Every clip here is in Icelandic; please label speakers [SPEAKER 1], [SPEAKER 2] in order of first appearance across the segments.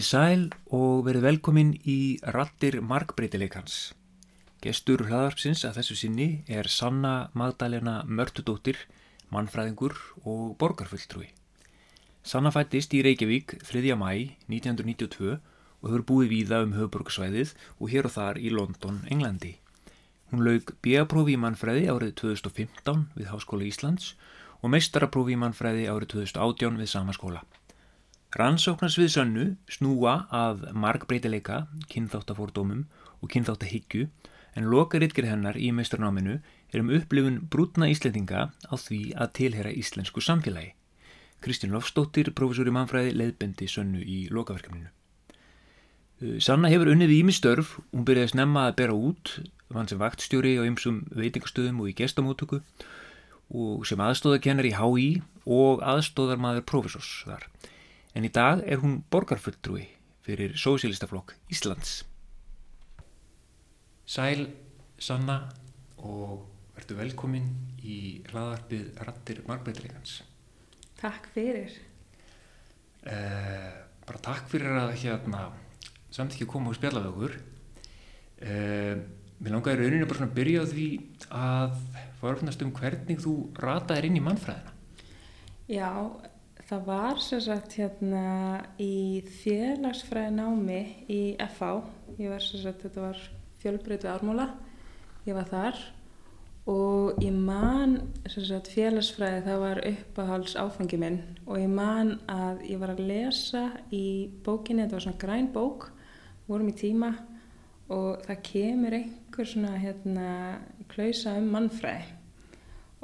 [SPEAKER 1] Komiði sæl og verið velkomin í Rattir Markbreytileikans. Gestur hlaðarpsins að þessu sinni er Sanna Magdalena Mörtudóttir, mannfræðingur og borgarfulltrúi. Sanna fættist í Reykjavík 3. mæ 1992 og hefur búið víða um höfuborgsvæðið og hér og þar í London, Englandi. Hún laug B.A.prófi í mannfræði árið 2015 við Háskóla Íslands og meistaraprófi í mannfræði árið 2018 við sama skóla. Rannsóknarsvið sönnu snúa að markbreytileika, kynþáttafórdómum og kynþáttahyggju en lokarittgerð hennar í meistarnáminu er um upplifun brútna íslendinga á því að tilhera íslensku samfélagi. Kristján Lofstóttir, professor í mannfræði, leiðbendi sönnu í lokaverkefninu. Uh, Sanna hefur unnið í ímistörf, hún byrjaði snemma að bera út, vann sem vaktstjóri á ymsum veitingastöðum og í gestamótöku og sem aðstóðakennar í HÍ og aðstóðarmaður professors þar en í dag er hún borgarfulltrúi fyrir Sósílistaflokk Íslands. Sæl, Sanna og verður velkomin í hlaðarpið Rattir Markbreytilegans.
[SPEAKER 2] Takk fyrir.
[SPEAKER 1] Eh, bara takk fyrir að hérna samt ekki koma og spjalla við okkur. Eh, mér langaði rauninu bara svona að byrja á því að forfnast um hvernig þú rataðir inn í mannfræðina.
[SPEAKER 2] Já, það var sem sagt hérna í félagsfræði námi í FA. Ég var sem sagt, þetta var fjölbreyt við ármúla. Ég var þar. Og ég man sem sagt félagsfræði það var uppáhalds áfengi minn. Og ég man að ég var að lesa í bókinni, þetta var svona græn bók, vorum í tíma. Og það kemur einhver svona hérna klausa um mannfræði.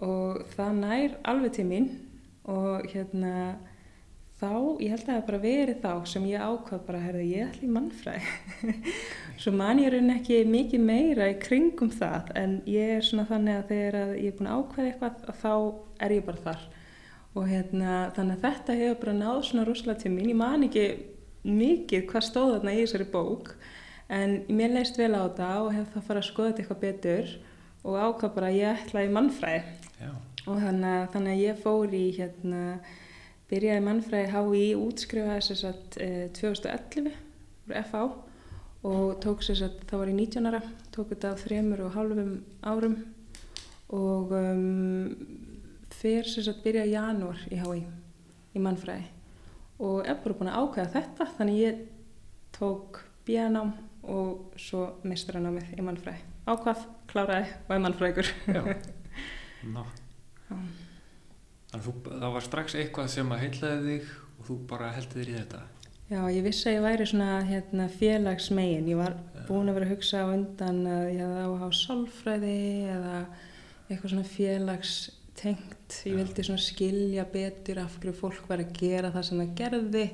[SPEAKER 2] Og það nær alveg til mín og hérna þá, ég held að það hef bara verið þá sem ég ákvað bara, herðu, ég ætla í mannfræði. Svo man ég raun ekki mikið meira í kringum það en ég er svona þannig að þegar að ég er búin að ákvæða eitthvað þá er ég bara þar. Og hérna þannig að þetta hefur bara náð svona rúslega til mín, ég man ekki mikið hvað stóð þarna í þessari bók en mér leist vel á þetta og hef það farið að skoða þetta eitthvað betur og ákvað bara að ég ætla í mannfræði og þannig, þannig að ég fór í hérna, byrjaði mannfræði HÍ útskrifaði þess að e, 2011 úr FA og tók þess að það var í 19 ára tók þetta á þremur og hálfum árum og um, fyrir þess að byrja janúar í HÍ í mannfræði. Og er bara búin að ákveða þetta þannig ég tók björnám og svo mistranámið í mannfræði. Ákvað, kláraði og er mannfræðigur
[SPEAKER 1] Já, ná Þannig að það var strax eitthvað sem að heitlaði þig og þú bara heldið þér í þetta.
[SPEAKER 2] Já, ég vissi að ég væri svona hérna, félagsmegin. Ég var ja. búin að vera að hugsa á undan að ég hefði á að hafa sálfræði eða eitthvað svona félagstengt. Ég ja. vildi svona skilja betur af hverju fólk var að gera það sem það gerði.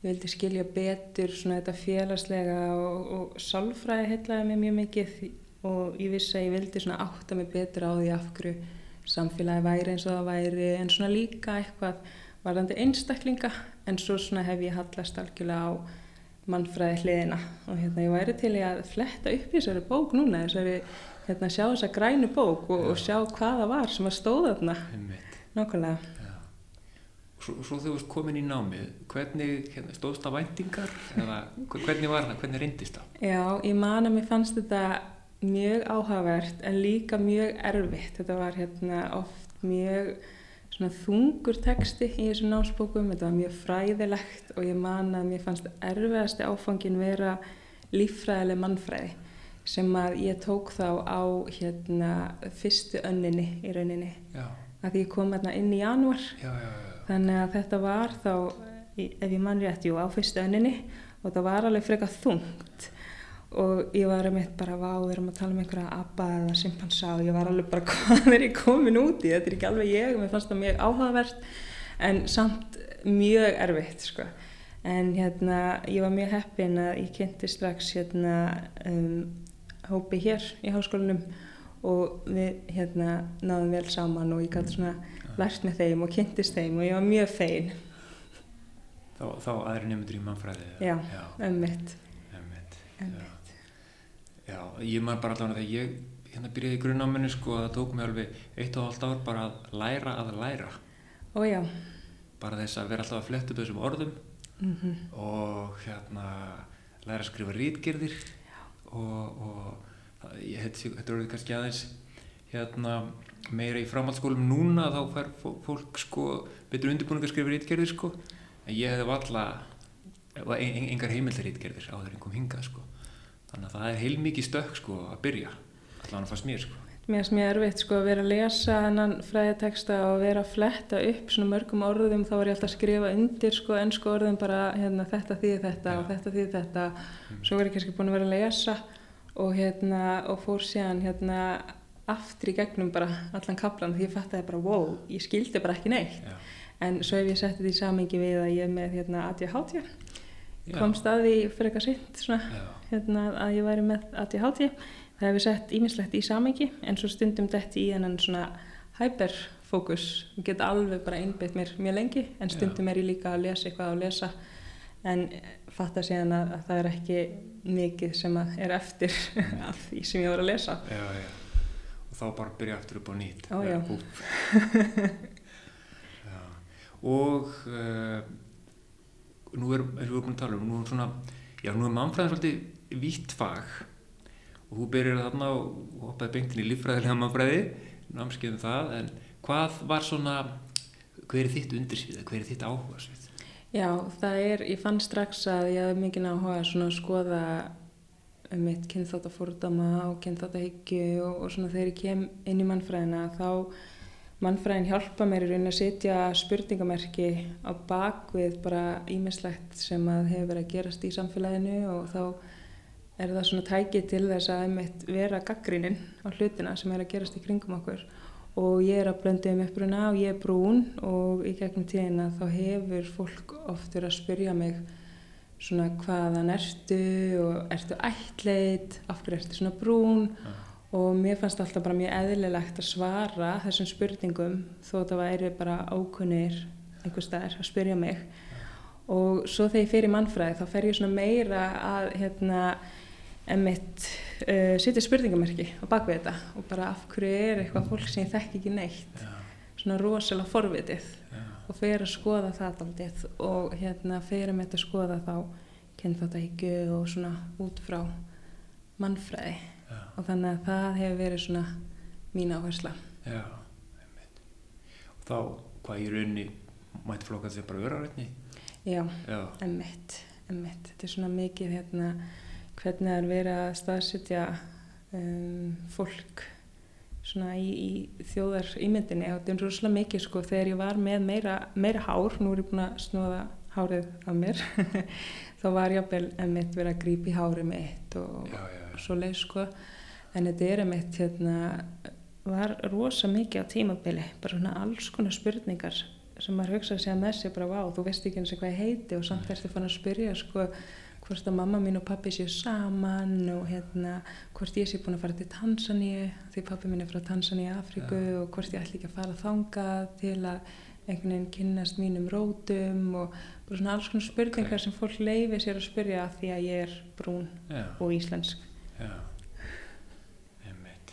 [SPEAKER 2] Ég vildi skilja betur svona þetta félagslega og, og sálfræði heitlaði mig mjög mikið og ég vissi að ég vildi svona átta mig betur á því af hverju samfélagi væri eins og það væri en svona líka eitthvað varðandi einstaklinga en svo svona hef ég hallast algjörlega á mannfræði hliðina og hérna ég væri til að fletta upp í þessari bók núna þessari hérna sjá þessa grænu bók og, og sjá hvaða var sem að stóða þarna. Nákvæmlega.
[SPEAKER 1] Svo, svo þú veist komin í námið, hvernig hérna, stóðst það væntingar? Eða hvernig var það, hvernig reyndist það?
[SPEAKER 2] Já, ég man að mér fannst þetta mjög áhugavert en líka mjög erfitt. Þetta var hérna oft mjög svona þungur texti í þessum námsbókum, þetta var mjög fræðilegt og ég man að mér fannst erfiðasti áfangin vera líffræðileg mannfræði sem að ég tók þá á hérna fyrstu önninni í rauninni. Já. að ég kom hérna inn í januar já, já, þannig að þetta var þá ef ég mann rétt, jú, á fyrstu önninni og það var alveg frekar þungt og ég var einmitt bara vá, við erum að tala um einhverja abba eða simpansa og ég var alveg bara hvað er ég komin út í, þetta er ekki alveg ég og mér fannst það mjög áhugavert en samt mjög erfitt sko. en hérna ég var mjög heppin að ég kynnti strax hérna um, hópi hér í háskólinum og við hérna náðum vel saman og ég gæti svona lært með þeim og kynntist þeim og ég var mjög fein
[SPEAKER 1] Þá, þá aðri nefndur í mannfræði?
[SPEAKER 2] Já, ummitt
[SPEAKER 1] ummitt Já, ég maður bara allavega þegar ég hérna byrjaði í grunnáminu sko það tók mig alveg eitt og halvt ár bara að læra að læra.
[SPEAKER 2] Ójá
[SPEAKER 1] bara þess að vera alltaf að fletta upp þessum orðum
[SPEAKER 2] Mhm.
[SPEAKER 1] og hérna læra að skrifa rítgerðir og, og ég, þetta, þetta orðið kannski aðeins hérna meira í framhaldsskólum. Núna þá fær fó- fólk sko betur undirbúning að skrifa rítgerðir sko. En ég hefði valla en, en, engar heimildar rítgerðir áður en kom hingað sko þannig að það er heilmikið stökk sko að byrja. Allan að fannst mér sko.
[SPEAKER 2] Mér finnst mjög erfitt sko að vera að lesa hennan fræðiteksta og vera að fletta upp svona mörgum orðum. Þá var ég alltaf að skrifa undir sko ennsku orðum bara hérna þetta þýði þetta og
[SPEAKER 1] Já.
[SPEAKER 2] þetta þýði þetta. Svo var ég kannski búin að vera að lesa og hérna og fór síðan hérna aftur í gegnum bara allan kaplan því ég fattaði bara wow, ég skildi bara ekki neitt.
[SPEAKER 1] Já,
[SPEAKER 2] en svo hef ég sett þetta í samingi við að ég er með hérna ADHD
[SPEAKER 1] já,
[SPEAKER 2] komst að því fyrir eitthvað sitt svona
[SPEAKER 1] já,
[SPEAKER 2] hérna, að ég væri með ADHD það hefur sett ímislegt í samengi en svo stundum detti í hennan svona hyperfókus ég get alveg bara einbeitt mér mjög lengi en stundum er ég líka að lesa eitthvað að lesa en fatta síðan að, að það er ekki mikið sem er eftir af því sem ég voru að lesa.
[SPEAKER 1] Já, já. og þá bara byrja aftur upp á nýtt.
[SPEAKER 2] Ó, já.
[SPEAKER 1] Já. og uh, nú er, eins og við erum búin að tala um nú er svona, já nú er mannfræðin svolítið vítt fag og þú byrjar þarna og hoppaði beintin í líffræðilega mannfræði námskeiðum það, en hvað var svona hver er þitt undirsvið hver er þitt áhugasvið?
[SPEAKER 2] Já, það er, ég fann strax að ég hafði mikið áhuga svona að skoða um mitt kynþáttafórdama og kynþáttahyggju og, og svona þegar ég kem inn í mannfræðina þá mannfræðin hjálpa mér í raunin að setja spurningamerki á bakvið bara ímislegt sem að hefur verið að gerast í samfélaginu og þá er það svona tækið til þess að einmitt vera gaggrínin á hlutina sem er að gerast í kringum okkur. Og ég er að blöndu um uppruna og ég er brún og í gegnum tíðina þá hefur fólk oft verið að spyrja mig svona hvaðan ertu og ertu ættleit, af hverju ertu svona brún og mér fannst alltaf bara mjög eðlilegt að svara þessum spurningum þó það væri bara ákunnir einhver staðar að spyrja mig. Og svo þegar ég fer í mannfræði þá fer ég svona meira að hérna emitt uh, setja spurningamerki á bakvið þetta og bara af hverju er eitthvað fólk sem ég þekk ekki neitt?
[SPEAKER 1] Já,
[SPEAKER 2] svona rosalega forvitið
[SPEAKER 1] já,
[SPEAKER 2] og fer að skoða það daldið og hérna fer að að skoða þá kynþáttahyggju og svona út frá mannfræði
[SPEAKER 1] já,
[SPEAKER 2] og þannig að það hefur verið svona mín áhersla.
[SPEAKER 1] já einmitt. og þá hvað í rauninni mætti flokkað sér bara örarætni
[SPEAKER 2] Já,
[SPEAKER 1] já,
[SPEAKER 2] emmitt, emmitt. Þetta er svona mikið hérna hvernig það er verið að staðsetja um, fólk svona í, í þjóðar ímyndinni og þetta er rosalega mikið sko þegar ég var með meira, meira hár, nú er ég búin að snóða hárið af mér þá var ég að emmitt verið að grípa í hárið mitt og,
[SPEAKER 1] já, já, já.
[SPEAKER 2] svo leið sko. En þetta er einmitt hérna var rosa mikið á tímabili bara svona alls konar spurningar sem maður hugsaði sig að með sig bara vá, þú veist ekki eins og hvað ég heiti. Og samt ertu fann að spyrja sko hvort að mamma mín og pappi séu saman og hérna hvort ég sé búin að fara til Tansaníu því pappi mín er frá Tansaníu í Afríku og hvort ég ætli ekki að fara þangað til að einhvern veginn kynnast mínum rótum og bara svona alls konar spurningar
[SPEAKER 1] Ok.
[SPEAKER 2] sem fólk leifi sér að spyrja af því að ég er brún
[SPEAKER 1] já.
[SPEAKER 2] og íslensk
[SPEAKER 1] Já, einmitt.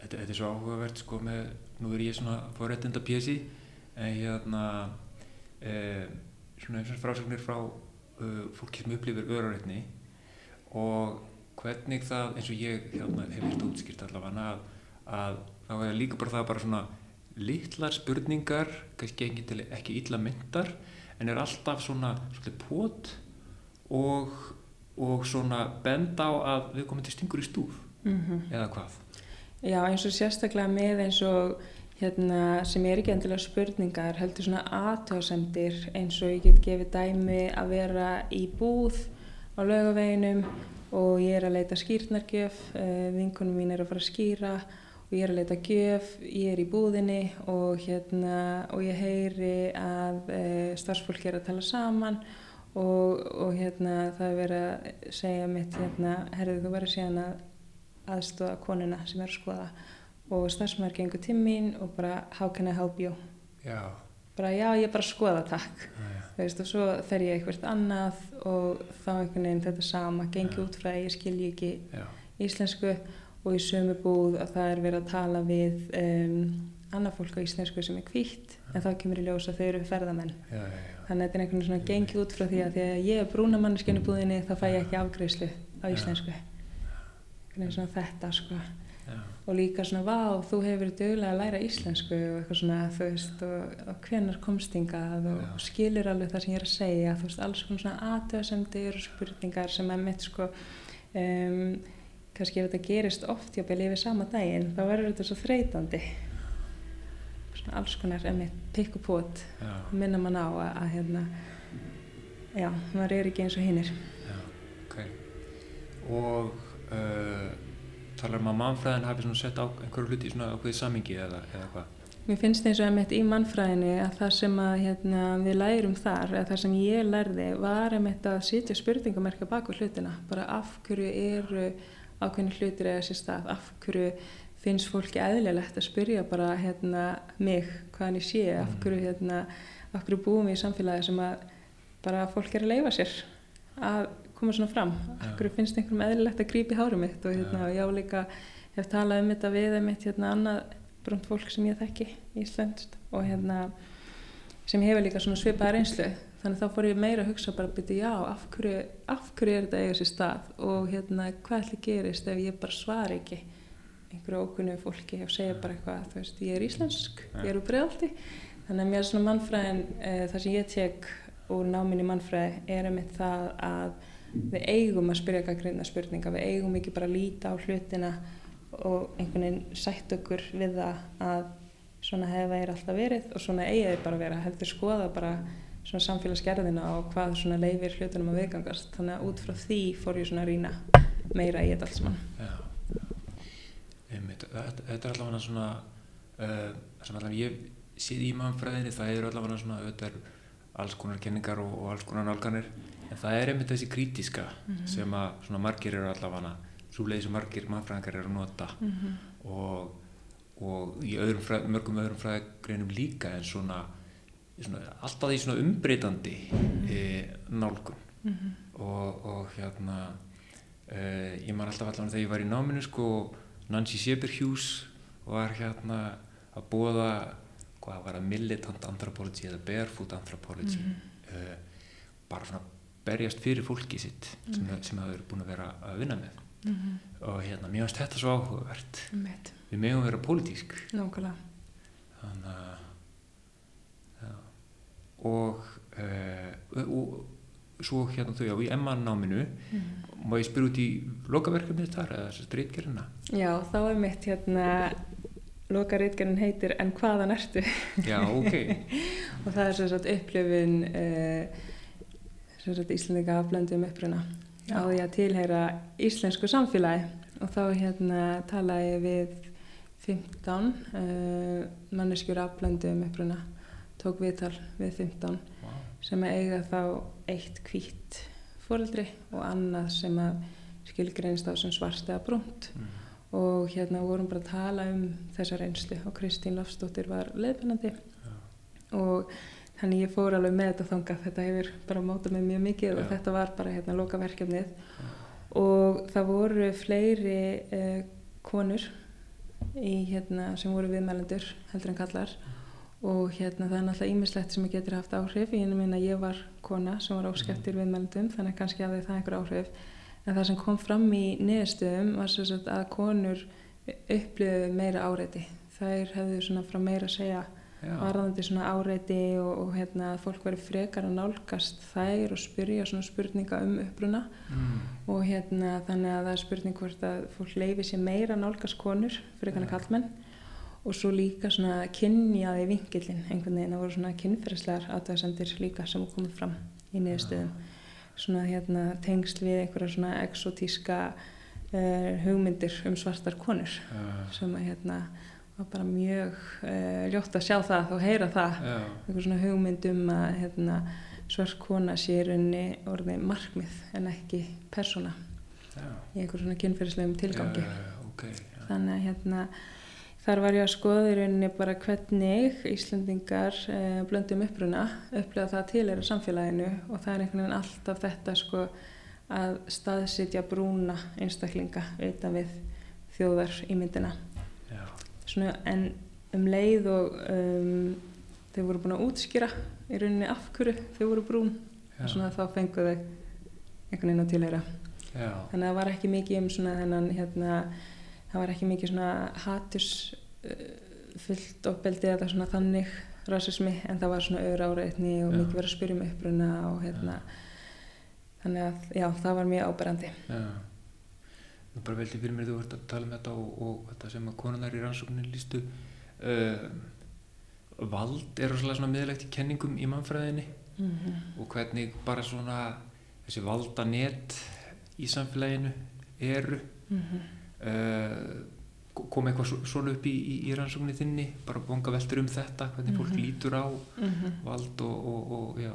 [SPEAKER 1] Þetta, þetta er svo áhugavert sko með, nú er ég svona forréttinda pjessi, en hérna, e, svona eins og frásagnir frá uh, fólki sem upplifir örarétni og hvernig það, eins og ég hérna, hef vilt útskýrt allavega, að, að þá er líka bara það bara svona litlar spurningar, kannski ekki, til, ekki illa myndar, en er alltaf svona pót og, og svona benda á að við komum til stingur í stúf
[SPEAKER 2] mm
[SPEAKER 1] eða hvað?
[SPEAKER 2] Já, eins og sérstaklega með eins og hérna, sem er ekki endilega spurningar, heldur svona aðtöðsendir eins og ég get gefið dæmi að vera í búð á laugaveginum og ég er að leita skýrnargjöf, uh, vinkunum mín er að fara að skýra og ég er að leita gjöf, ég er í búðinni og, hérna, og ég heyri að uh, starfsfólk er að tala saman og, og hérna, það er verið að segja mitt, hérna, herrið þú verður síðan að aðstofa konuna sem er að skoða og starfsmæður gengur til mín og bara how can I help you?
[SPEAKER 1] Já,
[SPEAKER 2] bara já ég er bara að skoða takk.
[SPEAKER 1] Já,
[SPEAKER 2] Þú veist, og svo fer ég eitthvað annað og þá einhvern veginn þetta sama gengi
[SPEAKER 1] Já.
[SPEAKER 2] út frá að ég skilji ekki
[SPEAKER 1] já,
[SPEAKER 2] íslensku og í sömu búð að það er verið að tala við um, annað fólk á íslensku sem er hvítt en þá kemur í ljós að þau eru ferðamenn.
[SPEAKER 1] Já, já, já.
[SPEAKER 2] þannig að þetta er einhvern veginn svona gengið út frá því að því að ég er brúna manneskinu búðinni þá fæ ég ekki afgreyslu á íslensku. Einhvern veginn svona þetta sko. Og líka svona vá, þú hefur duglega að læra íslensku og eitthvað svona þú veist og, og hvenar komstingað og, og skilur alveg það sem ég er að segja. Þú veist, alls svona aðtöðasemdir og spurningar sem er mitt sko um, kannski ef þetta gerist oft bæli yfir sama daginn þá verður þetta svo þreytandi svona alls konar emitt pikk og pot
[SPEAKER 1] já.
[SPEAKER 2] minna mann á að, að hérna já, maður er ekki eins og hinnir
[SPEAKER 1] Já, ok. Og uh, talar um að mannfræðin hafi svona sett á einhverju hluti svona ákveðið samingi eða, eða hvað?
[SPEAKER 2] Mér finnst eins og emitt í mannfræðinni að það sem að hérna, við lærum þar, eða það sem ég lærði, var emitt að sitja spurningamerka baku hlutina. Bara af hverju eru ákveðni hlutir eða sér stað, af hverju finnst fólki eðlilegt að spyrja bara hérna, mig hvaðan ég sé, af hverju, hérna, af hverju búum við í samfélagi sem að bara fólk er að leifa sér að koma svona fram. Af hverju finnst einhverjum eðlilegt að grípa í hárum mitt? Og hérna, og ég á líka hef talað um þetta við einmitt hérna annað brunt fólk sem ég þekki íslenskt og hérna sem hefur líka svona svipaða reynslu þannig þá fór ég meira að hugsa bara byrja já, af hverju, af hverju er þetta eiga sér stað? Og hérna hvað ætli gerist ef ég bara svara ekki? Einhverju ókunnu fólki og segja bara eitthvað þú veist, ég er íslensk, ég er úr bregðaldi þannig að mér svona mannfræðin e, það sem ég tek úr náminni mannfræði er einmitt það að við eigum að spyrja gaggrinda spurninga. Við eigum ekki bara að líta á hlutina og einhvern veginn sætt okkur við það að svona hefða þeir alltaf verið og svona eiga þeir bara að vera. Heldur skoða bara svona samfélagsgerðina og hvað svona leifir hlutunum að viðgangast. Þannig að út frá því fór ég svona að rýna meira í þetta alls mann.
[SPEAKER 1] Þetta, er allavega svona, uh, sem allavega ég séð í mannfræðinni, það er allavega svona, er alls konar kenningar og, og alls konar nálganir, en það er einmitt þessi krítiska sem að svona margir eru allavega, svo leið sem margir mannfræðingar eru að nota.
[SPEAKER 2] Mm -hmm.
[SPEAKER 1] og, og í öðrum fræð, mörgum öðrum fræðgreinum líka en svona, svona alltaf því svona umbreytandi e, nálgun. Og, og hérna uh, ég man alltaf allavega þegar ég var í náminu sko Nancy Shepherd-Hughes var hérna að bóða hvað var að militant anthropology eða barefoot anthropology. Uh, bara svona berjast fyrir fólki sitt sem, sem það eru búin að vera að vinna með. Og hérna, finnst þetta svo áhugavert. Við megum vera pólitísk. Þannig að. Og, uh, og svo hérna þau á í Emma-náminu má ég spyrja út í lokaverkefnið þar eða þess að strítgerina
[SPEAKER 2] Já, þá er mitt hérna loka reitgerinn heitir En hvaðan ertu?
[SPEAKER 1] já, ok.
[SPEAKER 2] Og það er sem sagt upplifun uh, sem sagt Íslandinga af blöndum uppruna. Á því að tilheyra íslensku samfélagi. Og þá hérna talaði ég við 15 uh, manneskjur af blöndum uppruna tók viðtal við 15
[SPEAKER 1] wow.
[SPEAKER 2] sem að eiga þá eitt hvít fóreldri og annað sem að skilgreinst á sem svart eða brúnt.
[SPEAKER 1] Mm.
[SPEAKER 2] og hérna vorum bara að tala um þessa reynslu og Kristín Lofsdóttir var leiðbennandi og þannig ég fór alveg með þetta þangað. Þetta hefur bara mótað mig mjög mikið og
[SPEAKER 1] Já.
[SPEAKER 2] þetta var bara hérna loka verkefnið og það voru fleiri eh, konur í hérna sem voru viðmælendur heldur en kallar og hérna það er náttúrulega ímislegt sem getur haft áhrif. Ég meina ég var kona sem var óskeptir viðmælendum þannig að kannski hafði það einhver áhrif. En það sem kom fram í niðurstöðum var svo að konur upplifðu meira áreiti. Þær hefðu svona frá meira að segja varðandi svona áreiti og, og hérna að fólk veri frekar að nálgast þær og spyrja svona spurninga um uppruna.
[SPEAKER 1] Mm.
[SPEAKER 2] og hérna þannig að það er spurning hvort að fólk leifi sér meira að nálgast konur fyrir kannar kallmenn og svo líka svona kynjaði vingillin einhvern veginn, það voru svona kynferðslegar aðtöðasendir líka sem komið fram í niðurstöðum. Svona hérna tengsl við einhverja svona exotíska uh, hugmyndir um svartar konur
[SPEAKER 1] já,
[SPEAKER 2] sem að hérna var bara mjög uh, ljótt að sjá það og heyra það.
[SPEAKER 1] Já,
[SPEAKER 2] einhver svona hugmynd um að hérna, svart kona sé í rauninni orðið markmið en ekki persóna í einhver svona kynferðislegum tilgangi.
[SPEAKER 1] Já, ok já,
[SPEAKER 2] þannig að hérna þar var ég að skoða í rauninni bara hvernig Íslandingar uh, blöndum uppruna upplega það til er samfélaginu og það er einhvern veginn alltaf þetta sko að staðsitja brúna einstaklinga utan við þjóðar í myndina svona, en um leið og um, þau voru búin að útskýra í rauninni af hverju þau voru brún og svona þá fengu þau einhvern veginn að tilheyra.
[SPEAKER 1] Já.
[SPEAKER 2] þannig að það var ekki mikið um svona þennan hérna, það var ekki mikið svona hatus uh, fullt ofbeldi eða svona þannig rasismi en það var svona öðru áreitni og mikið verið að spyrja um uppruna og hérna. Þannig að já, það var mjög áberandi.
[SPEAKER 1] Já. Nú bara veldi fyrir mér þú ert að tala um þetta og, og þetta sem að konunar í rannsóknin lístu uh, vald er rosalega svona miðlegt í kenningum í mannfræðinni
[SPEAKER 2] mm -hmm.
[SPEAKER 1] og hvernig bara svona þessi valdanet í samfélaginu eru. Uh, kom eitthvað svo- svona upp í, í, í rannsókninni þinni bara bonga veltur um þetta hvernig fólk
[SPEAKER 2] Mhm.
[SPEAKER 1] lítur á vald og, og, og já.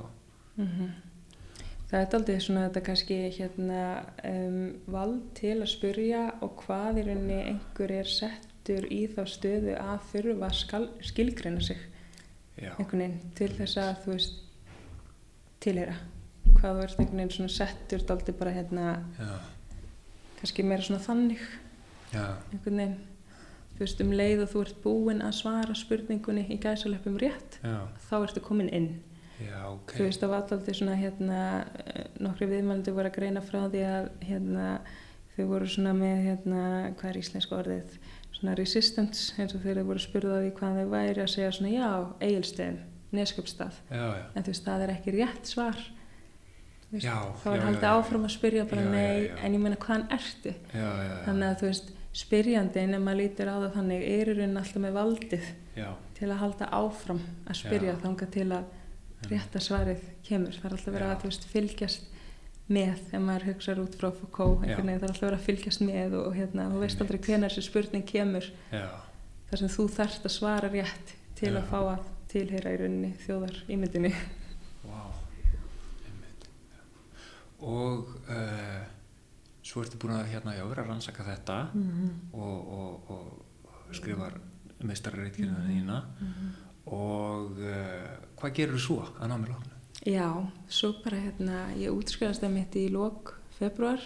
[SPEAKER 2] Það er aldrei svona þetta kannski hérna um, vald til að spyrja og hvað í rauninni einhver er settur í þá stöðu að þurfa skal, skilgreina sig.
[SPEAKER 1] Já,
[SPEAKER 2] einhvern veginn til þess að þú veist tilheyra. Hvað ert einhvern veginn svona settur daldi bara hérna
[SPEAKER 1] já,
[SPEAKER 2] kannski meira svona þannig einhvern veginn þú veist um leið og þú ert búinn að svara spurningunni í gæsalöpum rétt
[SPEAKER 1] já,
[SPEAKER 2] þá ertu komin inn.
[SPEAKER 1] Já, ok.
[SPEAKER 2] Þú veist það var alltaf svona hérna nokkri viðmælandi voru að greina frá því að hérna þau voru svona með hérna hvað er íslenska orðið? Svona resistance eins og þeir voru spurðað því hvað þau væri að segja svona já, eigilstegum, neskjöpstað en þú veist það er ekki rétt svar. Veist,
[SPEAKER 1] Já,
[SPEAKER 2] þá er haldið áfram að spyrja bara nei en ég meina hvaðan ertu?
[SPEAKER 1] Já, já, já,
[SPEAKER 2] þannig að þú veist spyrjandinn ef maður lítir á það þannig er í raunin alltaf með valdið
[SPEAKER 1] já,
[SPEAKER 2] til að halda áfram að spyrja
[SPEAKER 1] Já.
[SPEAKER 2] þanga til að rétta svarið kemur. Það er alltaf verið að veist, fylgjast með ef maður hugsaður út frá veginn það er alltaf verið að fylgjast með og, hérna, þú veist aldrei hvenær þessi spurning kemur
[SPEAKER 1] já,
[SPEAKER 2] þar sem þú þarft að svara rétt til
[SPEAKER 1] Já.
[SPEAKER 2] að fá að tilheyra í rauninni þjóðar ímyndinni.
[SPEAKER 1] Vá, einmitt. Og uh, svo ertu búin að hérna, já, vera að rannsaka þetta og, og, og skrifar meistarreitkirina þína. Og uh, hvað gerur svo að námi lóknu?
[SPEAKER 2] Já, svo bara hérna, ég útskrifast það mitt í lok februar,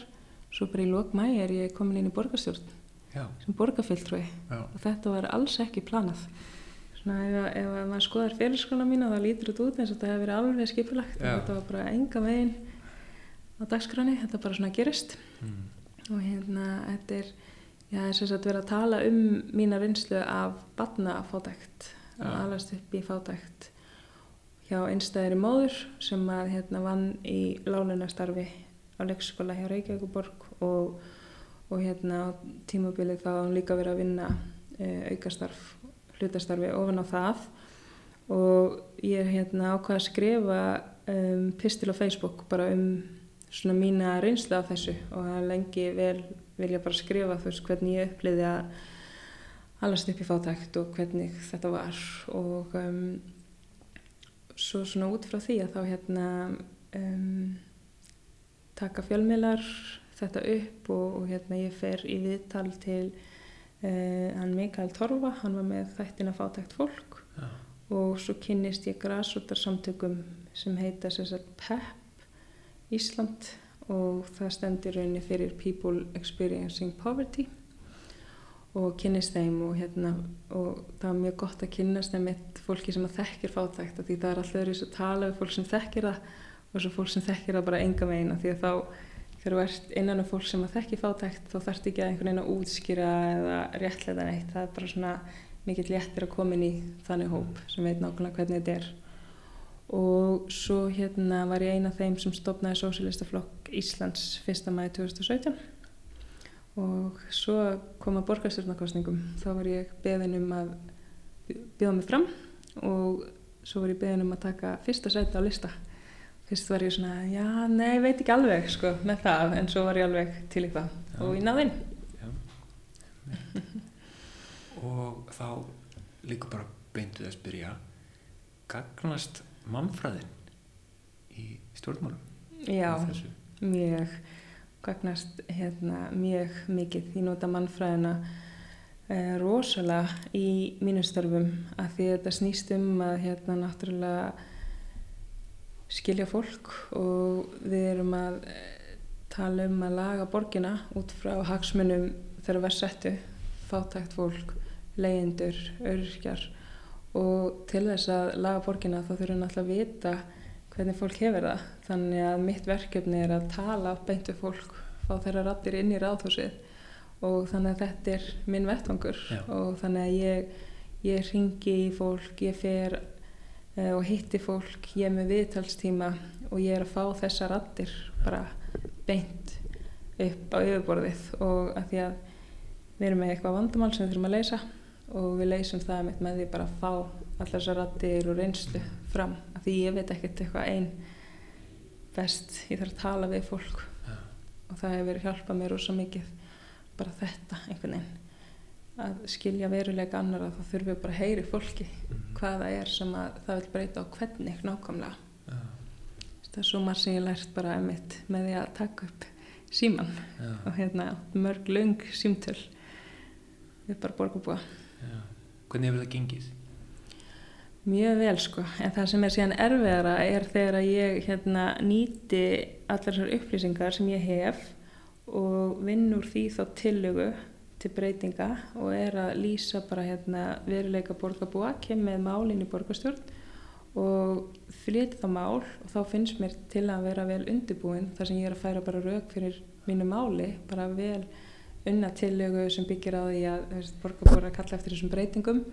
[SPEAKER 2] svo bara í lok mæ er ég komin inn í borgarstjórn
[SPEAKER 1] Já,
[SPEAKER 2] sem borgarfylltrúi
[SPEAKER 1] já,
[SPEAKER 2] og þetta var alls ekki planað. Svona ef, ef að maður skoðar félagsskona mína þá lítur þetta út eins og þetta hefur verið alveg skipulagt. Og þetta var bara enga veginn á dagskráni, þetta bara svona gerist
[SPEAKER 1] mm.
[SPEAKER 2] og hérna þetta er já, þess að vera að tala um mína reynslu af batnafátækt
[SPEAKER 1] Já.
[SPEAKER 2] að alast upp í fátækt hjá einstæðri móður sem að hérna vann í lálunastarfi á leikskóla hjá Reykjavíkuborg og, og hérna á tímabilið þá hún líka verið að vinna uh, aukastarf, hlutastarfi ofan á það og ég hérna ákvaði að skrifa um, pistil á Facebook bara um svona mína reynslu af þessu og það lengi vel vilja bara skrifa þú veist hvernig ég uppliði að alast upp í fátækt og hvernig þetta var. Og um, svo svona út frá því að þá hérna um, taka fjölmiðlar þetta upp og, og hérna ég fer í viðtal til uh, hann Mikael Torfa, hann var með þættina fátækt fólk.
[SPEAKER 1] Já,
[SPEAKER 2] og svo kynnist ég grasútarsamtökum sem heita sem sagt PEP Ísland og það stendur rauninni fyrir People Experiencing Poverty og kynnist þeim og, hérna, og það var mjög gott að kynnast þeim eitt fólki sem þekkir fátækt af því það er alltaf verið að tala við fólk sem þekkir það og svo fólk sem þekkir það bara enga veginn af því að þá þegar þú ert innan um fólk sem þekkir fátækt þá þarf ekki að einhvern veginn að útskýra eða réttlega neitt, það er bara svona mikill léttir að koma inn í þannig hóp sem veit nákvæmlega hvernig þetta er og svo hérna var ég eina af þeim sem stopnaði Sósilistaflokk Íslands 1. mæði 2017 og svo koma borgarstjórnarkostningum þá var ég beðin um að bjóða mig fram og svo var ég beðin um að taka fyrsta sæti á lista fyrst var ég svona, já, nei, veit ekki alveg sko, með það, en svo var ég alveg til í það
[SPEAKER 1] Já.
[SPEAKER 2] og ég náði inn
[SPEAKER 1] já. og þá líka bara beintuð að spyrja gagnast mannfræðin í stjórnmálum
[SPEAKER 2] já, mjög gagnast hérna mjög mikið. Ég nota mannfræðina eh, rosalega í mínum störfum að því þetta snýst um að hérna náttúrulega skilja fólk og við erum að eh, tala um að laga borgina út frá hagsmunum þegar við settu fátækt fólk leyendur, öryrkjar og til þess að laga borgina þá þurfum við náttúrulega að vita hvernig fólk hefur það. Þannig að mitt verkefni er að tala beint við fólk, fá þeirra rattir inn í ráðhúsið og þannig að þetta er minn vettvangur
[SPEAKER 1] Já.
[SPEAKER 2] og þannig að ég, ég ringi í fólk, ég fer uh, og hitti fólk, ég er með viðtalstíma og ég er að fá þessa rattir bara beint upp á yfirborðið og að því að við erum með eitthvað vandamál sem við þurfum að leysa og við leysum það með, því bara að fá allar þessar rattir og reynslu fram af því ég veit ekkert eitthvað einn best, ég þarf að tala við fólk
[SPEAKER 1] Já.
[SPEAKER 2] og það hefur hjálpað mér rosa mikið bara þetta einhvern veginn að skilja veruleika annara þá þurfum við bara að heyri fólki
[SPEAKER 1] Mhm.
[SPEAKER 2] hvað það er sem að það vil breyta á hvernig nákvæmlega
[SPEAKER 1] Já.
[SPEAKER 2] það er svo marg sem ég lært bara emitt með því að taka upp síman
[SPEAKER 1] Já.
[SPEAKER 2] og hérna mörg lung símtöl við bara borgarbúa
[SPEAKER 1] Já. Hvernig hefur það gengið?
[SPEAKER 2] Mjög vel sko, en það sem er síðan erfiðara er þegar að ég hérna, nýti allar þessar upplýsingar sem ég hef og vinn úr því þá tillögu til breytinga og er að lýsa bara hérna, veruleika borgarbúa, kem með málinn í borgarstjórn og flytja það mál og þá finnst mér til að vera vel undirbúin þar sem ég er að færa bara rauk fyrir mínu máli, bara vel unna tillögu sem byggir á því að að kalla eftir þessum breytingum.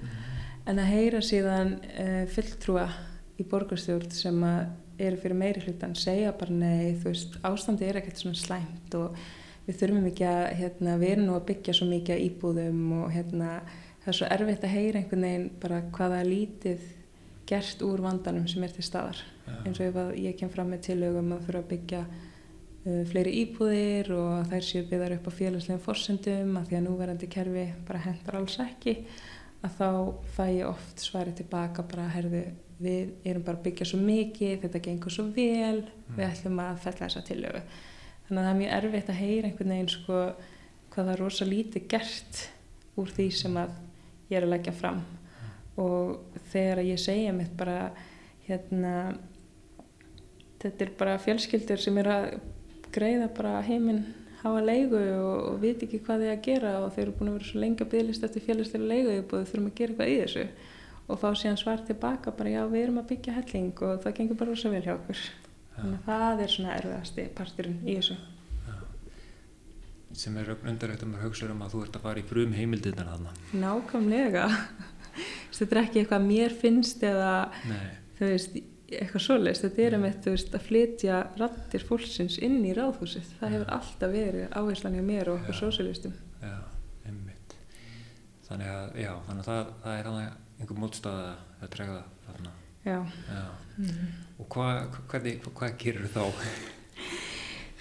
[SPEAKER 2] En að heyra síðan uh, fulltrúa í borgarstjórn sem eru fyrir meiri hlutan segja bara nei, þú veist, ástandi er ekkert svona slæmt og við þurfum ekki að, hérna, við erum nú að byggja svo mikið íbúðum og hérna, það er svo erfitt að heyra einhvern veginn bara hvaða lítið gert úr vandanum sem er til staðar.
[SPEAKER 1] Já.
[SPEAKER 2] eins og ef ég kem fram með tillögum að þurfa að byggja fleiri íbúðir og þær séu byggðar upp á félagslegum forsendum að því að núverandi kerfi bara hendar alls ekki að þá fæ ég oft svarið tilbaka bara herðu við erum bara að byggja svo mikið, þetta gengur svo vel við ætlum að fella þessa tillögu. Þannig að það er mjög erfitt að heyra einhvern veginn sko hvað það er rosa lítið gert úr því sem að ég er að leggja fram. Og þegar ég segja mitt bara hérna þetta er bara fjölskyldur sem er að greiða bara heiminn hafa leigu og, og veit ekki hvað þið að gera og þeir eru búin að vera svo lengi að bygglist eftir félagslega leigu og þau þurfum að gera eitthvað í þessu og fá síðan svar tilbaka bara já við erum að byggja helling og það gengur bara rosa vel hjá okkur. Þannig að það er svona erfiðasti parturinn í þessu.
[SPEAKER 1] Sem er undarlegt að maður hugsa um að þú ert að fara í frum heimildinnar þarna.
[SPEAKER 2] Nákvæmlega. Þetta er ekki eitthvað mér finnst eða
[SPEAKER 1] Nei,
[SPEAKER 2] þú veist, eitthvað svoleiðist, þetta er um eitt að flytja rattir fólksins inn í ráðhúsið, það hefur alltaf verið áherslan hjá mér og okkur
[SPEAKER 1] einmitt. Þannig að, já, þannig að það, það er einhver mótstaða að trega þarna.
[SPEAKER 2] Já,
[SPEAKER 1] já.
[SPEAKER 2] Mhm.
[SPEAKER 1] og hvað, hvernig, hvað gerir þá?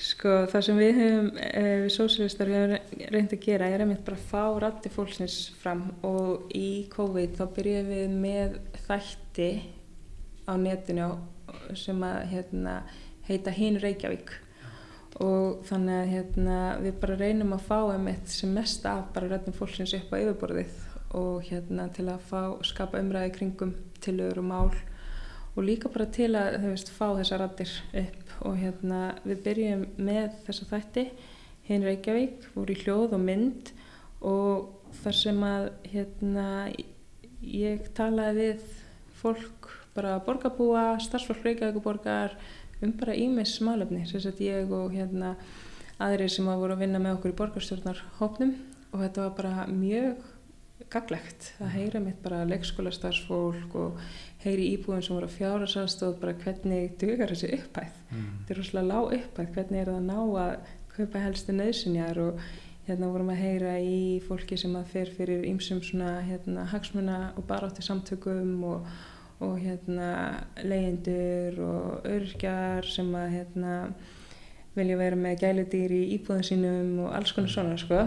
[SPEAKER 2] sko það sem við höfum eh, við sósialistar við höfum reynd að gera er einmitt bara að fá rattir fólksins fram og í COVID þá byrjuðum við með þætti á netinu sem að hérna, heita Hinn Reykjavík. Og þannig að hérna, við bara reynum að fá einmitt sem mest af bara rættum fólksins upp á yfirborðið og hérna til að fá, skapa umræði kringum tilögur og mál og líka bara til að þú veist, fá þessar rættir upp. Og hérna við byrjum með þessa þætti hinn Reykjavík, voru í hljóð og mynd og þar sem að hérna ég talaði við fólk bara borgarbúa, starfsfólk Reykjavíkuborgar um bara ímis málefni sem sett ég og hérna aðrir sem að voru að vinna með okkur í borgarstjórnar hópnum og þetta var bara mjög gaglegt að heyra mitt bara leikskóla starfsfólk og heyri íbúðum sem voru að fjára sástóð bara hvernig dugar þessi upphæð?
[SPEAKER 1] Mm.
[SPEAKER 2] þetta er rosalega lág upphæð, hvernig er það að ná að kaupa helstu nöðsynjar og hérna vorum að heyra í fólki sem að fer fyrir ýmsum svona hérna hagsmuna og baráttu samtökum og, og hérna leyendur og örkjar sem að hérna vilja vera með gæludýr í íbúðum sínum og alls konar svona sko.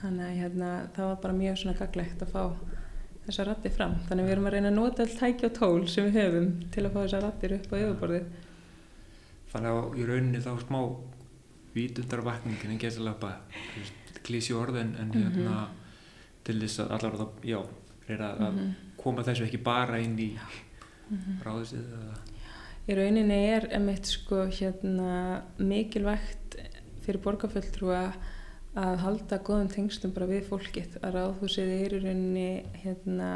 [SPEAKER 2] Þannig að hérna það var bara mjög svona gaglegt að fá þessa ratti fram. Þannig að við erum að reyna að nota all tæki og tól sem við höfum til að fá þessa rattir upp á yfirborðið.
[SPEAKER 1] Þannig að í rauninni þá smá vítundarvakningin en gætilega klísi orð en, en hérna til þess að allar það, já, reyna að
[SPEAKER 2] Mhm.
[SPEAKER 1] Koma þessu ekki bara inn í ráðisið eða?
[SPEAKER 2] Í rauninni er emitt sko hérna mikilvægt fyrir borgarfulltrúa að halda góðum tengstum bara við fólkið að ráðhúsið er í rauninni hérna,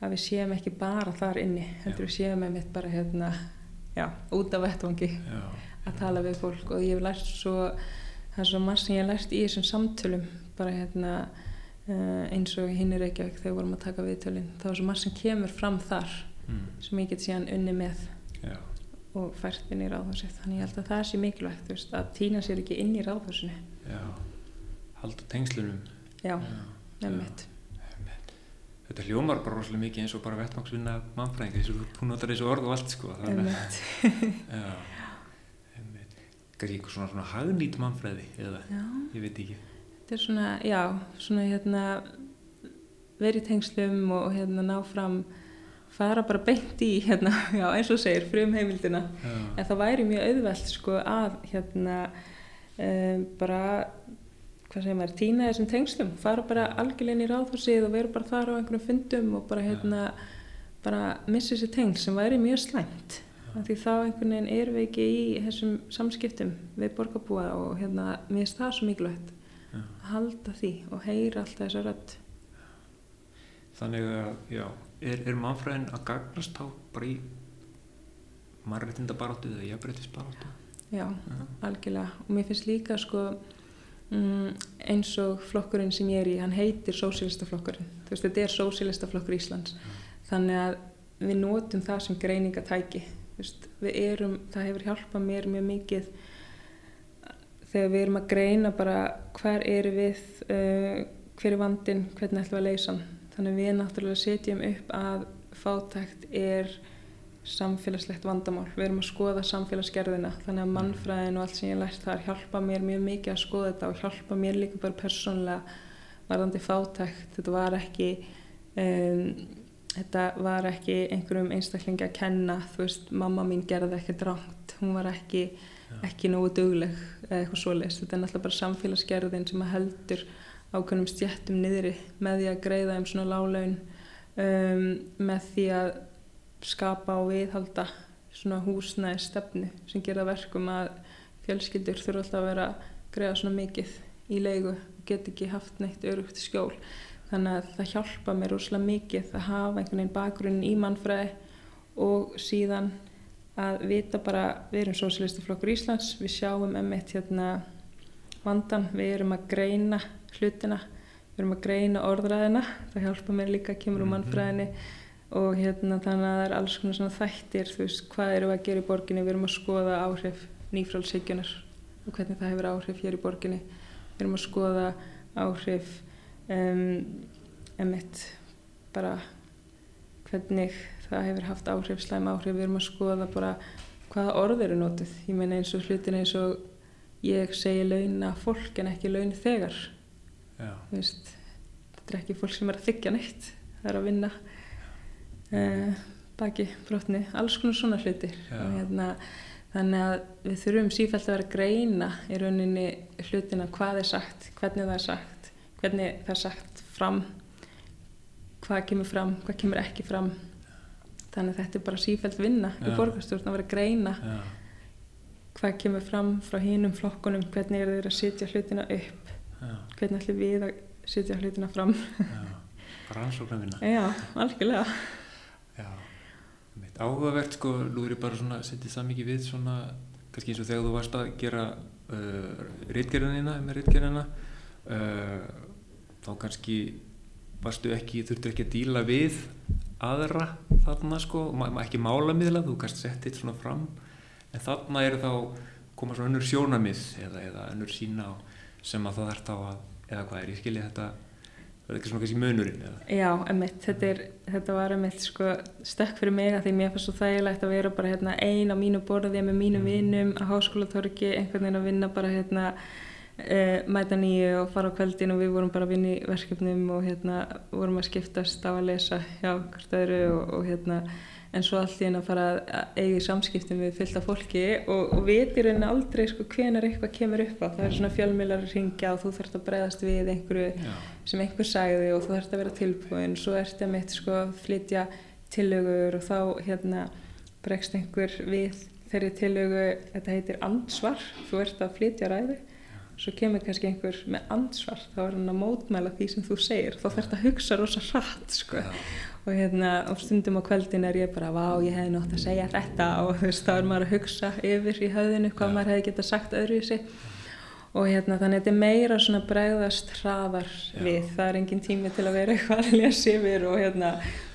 [SPEAKER 2] að við séum ekki bara þar inni heldur við séum einmitt bara hérna, já, út af vettvangi
[SPEAKER 1] Já.
[SPEAKER 2] að tala við fólk. Og ég hef lært svo það er svo margt sem ég hef lært í þessum samtölum bara hérna eins og hinn er ekki þegar vorum að taka viðtölin það var svo margt sem kemur fram þar
[SPEAKER 1] Mm.
[SPEAKER 2] sem ég get síðan unni með
[SPEAKER 1] Já.
[SPEAKER 2] og fært inn í ráðhúsið þannig ég held að það sé mikilvægt veist, að týna sér ekki inn í ráðhúsinu
[SPEAKER 1] Já. Halda tengslunum.
[SPEAKER 2] já, nefnitt
[SPEAKER 1] Þetta hljómar bara rosalega mikið eins og bara vettmangsvinna mannfræðingi, þess að hún notar þessu orð og allt sko.
[SPEAKER 2] nefnitt
[SPEAKER 1] Já. Einmitt. Kannski eitthvað svona, svona hagnýtt mannfræði eða,
[SPEAKER 2] já,
[SPEAKER 1] ég veit ekki.
[SPEAKER 2] Þetta er svona, já, svona hérna verið tengslum og hérna ná fram fara bara beint í hérna, já, eins og segir, frum heimildina
[SPEAKER 1] Já.
[SPEAKER 2] en það væri mjög auðvelt sko að hérna um, bara hvað segir maður, týna þessum tengslum. Fara bara algjörlega inn í ráðhúsið og vera bara þar á einhverjum fundum og bara hérna bara missa þessi tengsl sem væri mjög slæmt. Því þá einhvern veginn erum við ekki í þessum samskiptum við borgarbúa og hérna finnst það svo mikilvægt
[SPEAKER 1] Já.
[SPEAKER 2] halda því og heyra alltaf þessa rödd
[SPEAKER 1] Þannig að, já, er, er mannfræðin að gagnast þá bara í mannréttindabaráttu eða jafnbreytisbaráttu?
[SPEAKER 2] já,
[SPEAKER 1] Já.
[SPEAKER 2] algjörlega og mér finnst líka sko mm, eins og flokkurinn sem ég er í hann heitir sósílistaflokkurinn þetta er sósílistaflokkur Íslands þannig að við notum það sem greiningatæki veist, við erum, það hefur hjálpað mér mjög mikið þegar við erum að greina bara hver eru við uh, hver er vandin, hvernig ætlum við að leysa hann. Þannig að við náttúrulega setjum upp að fátækt er samfélagslegt vandamál. Við erum að skoða samfélagsgerðina þannig að mannfræðin og allt sem ég lært þar hjálpa mér mjög mikið að skoða þetta og hjálpa mér líka bara persónlega varðandi fátækt. Þetta var ekki um, þetta var ekki einhverjum einstaklingi að kenna. Þú veist, mamma mín gerði ekki dránt hún var ekki, ekki nógu dugleg eða eitthvað svoleiðis, þetta er náttúrulega bara samfélagsgerðin sem heldur ákveðnum stjættum niðri með því að greiða um svona lálaun um, með því að skapa og viðhalda svona húsnæði stefnu sem gera verkum að fjölskyldur þurfa alltaf að vera að greiða svona mikið í leigu og get ekki haft neitt örugt skjól. Þannig að það hjálpa mér úrslega mikið að hafa einhvern veginn bakgrunn í mannfræði og síðan að vita bara, við erum sósílistaflokkur Íslands, við sjáum emitt hérna vandan, við erum að greina hlutina, við erum að greina orðræðina, það hjálpa mér líka að kemur úr
[SPEAKER 1] Mhm.
[SPEAKER 2] mannfræðinni og hérna þannig að það er alls konar svona þættir, þú veist, hvað við að gera í borginni, við erum að skoða áhrif nýfrálshyggjunar og hvernig það hefur áhrif hér í borginni, við erum að skoða áhrif um, emitt bara hvernig það hefur haft áhrif, slæm áhrif, við erum að skoða bara hvaða orð eru notuð, ég meina eins og hlutin eins og ég segi launa fólk en ekki laun þegar. Veist, þetta er ekki fólk sem er að þykja neitt. Það er að vinna uh, baki brotni. Alls konar svona hlutir. Hérna þannig að við þurfum sífælt að vera greina í rauninni hlutina hvað er sagt, hvernig það er sagt hvernig það er sagt fram hvað kemur fram, hvað kemur ekki fram þannig að þetta er bara sífælt vinna í borgarstjórn að vera greina
[SPEAKER 1] Já.
[SPEAKER 2] hvað kemur fram frá hinum flokkunum hvernig er þeir að setja hlutina upp
[SPEAKER 1] Já.
[SPEAKER 2] hvernig ætlum við að setja hlutina fram.
[SPEAKER 1] Rannsóknar vinna.
[SPEAKER 2] já, algjörlega
[SPEAKER 1] áhugavert sko, nú er ég bara svona, setið það mikið við svona, kannski eins og þegar þú varst að gera uh, rítgerðinina, með rítgerðina, uh, þá kannski varstu ekki, þurftu ekki að díla við aðra þarna sko, ekki málamiðla, þú kannski sett eitt svona fram, en þarna eru þá koma svona önnur sjónamið eða, eða önnur sína á sem að það er þá að, eða hvað er, ég skilji þetta, það er ekki svona kannski munurinn eða.
[SPEAKER 2] já, emitt, þetta, er, þetta var emitt sko, stökk fyrir mig að því mér fannst svo þægilegt að vera bara hérna, ein á mínu borði með mínum vinnum á háskólatorki einhvern veginn að vinna bara hérna uh, mæta nýju og fara á kveldin og við vorum bara að vinna í verkefnum og hérna vorum að skiptast á að lesa hjá hvert öðru og, og hérna en svo allt í henni að fara að eiga í samskiptum við fylgta fólki og, og viti rauninni aldrei sko hvenar eitthvað kemur upp á. Það er svona fjölmiðlar að ringja og þú þarfst að bregðast við einhverju
[SPEAKER 1] Já.
[SPEAKER 2] sem einhver sagði og þú þarfst að vera tilbúin. Svo ertu að mitt sko að flytja tillögur og þá hérna bregst einhver við þeirri tillögu. Þetta heitir ansvar, þú ert að flytja ræði svo kemur kannski einhver með ansvar þá er hann að mótmæla því sem þú segir. Þá þarf þetta að hugsa rosa hratt sko. og hérna á stundum á kveldin er ég bara vá ég hefði nátt að segja þetta. Og þú veist þá er maður að hugsa yfir í höfðinu hvað maður hefði geta sagt öðru í sig og hérna þannig að þetta er meira svona bregðast hraðar Já. við. Það er engin tími til að vera eitthvað að lesa yfir og hérna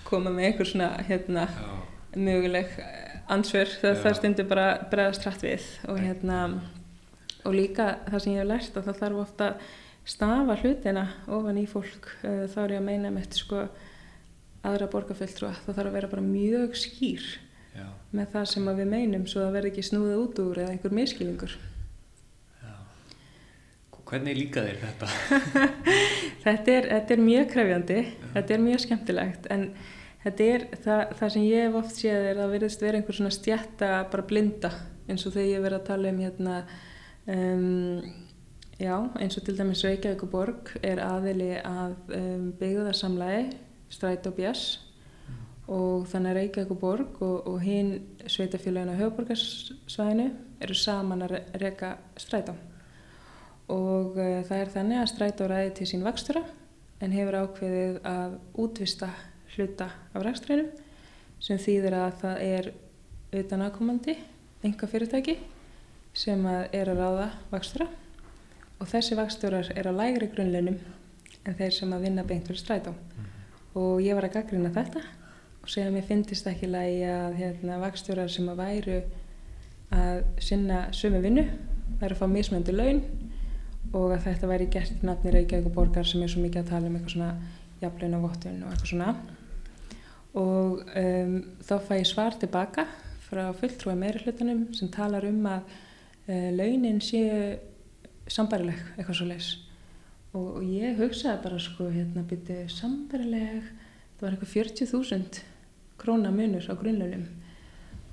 [SPEAKER 2] koma með einhver svona hérna Já. möguleg ansver það, það stundir bara bregðast hratt við. Og hérna og líka það sem ég hef lært að það þarf ofta stafa hlutina ofan í fólk eh, þá er ég að meina með sko aðra borgarfjöldrua það þarf að vera bara mjög skýr Já. með það sem við meinum svo að það verði ekki snúðið út úr eða einhver miskilingur
[SPEAKER 1] Hvernig líka þér þetta?
[SPEAKER 2] þetta, er, þetta er mjög krefjandi, ja. þetta er mjög skemmtilegt en þetta er það, það sem ég hef oft séð er að verðist vera einhver svona stjætta bara blinda eins og þegar ég verið að tala um hérna um, já eins og til dæmis Reykjavík og Borg er aðili að um, byggðarsamlægi Stræt og Bjess mm. og þannig Reykjavík og Borg og, og hinn sveitafélaginu á höfuborgarsvæðinu eru saman að reyka Stræt á og uh, það er þannig að strætó ræði til sín vakstura en hefur ákveðið að útvista hluta af rækstrænum sem þýðir að það er utan aðkomandi enga fyrirtæki sem að er að ráða vakstura og þessi vaksturar er á lægri grunnlunum en þeir sem að vinna beint fyrir strætó. Mm. og ég var að gaggrina þetta og segja að mér finnist ekki lægi að hérna, vaksturar sem að væru að sinna sömu vinnu, eru að fá mismöndu laun og að þetta væri gert í nafni Reykjavík og borgar sem er svo mikið að tala um eitthvað svona jafnlein og vottun og eitthvað svona. Og um, þá fæ ég svar tilbaka frá fulltrúa meiri hlutunum sem talar um að launin séu sambarileg eitthvað svo leis og, og ég hugsaði bara sko hérna byrju sambarileg það var eitthvað 40.000 króna munur á grunnlaunum.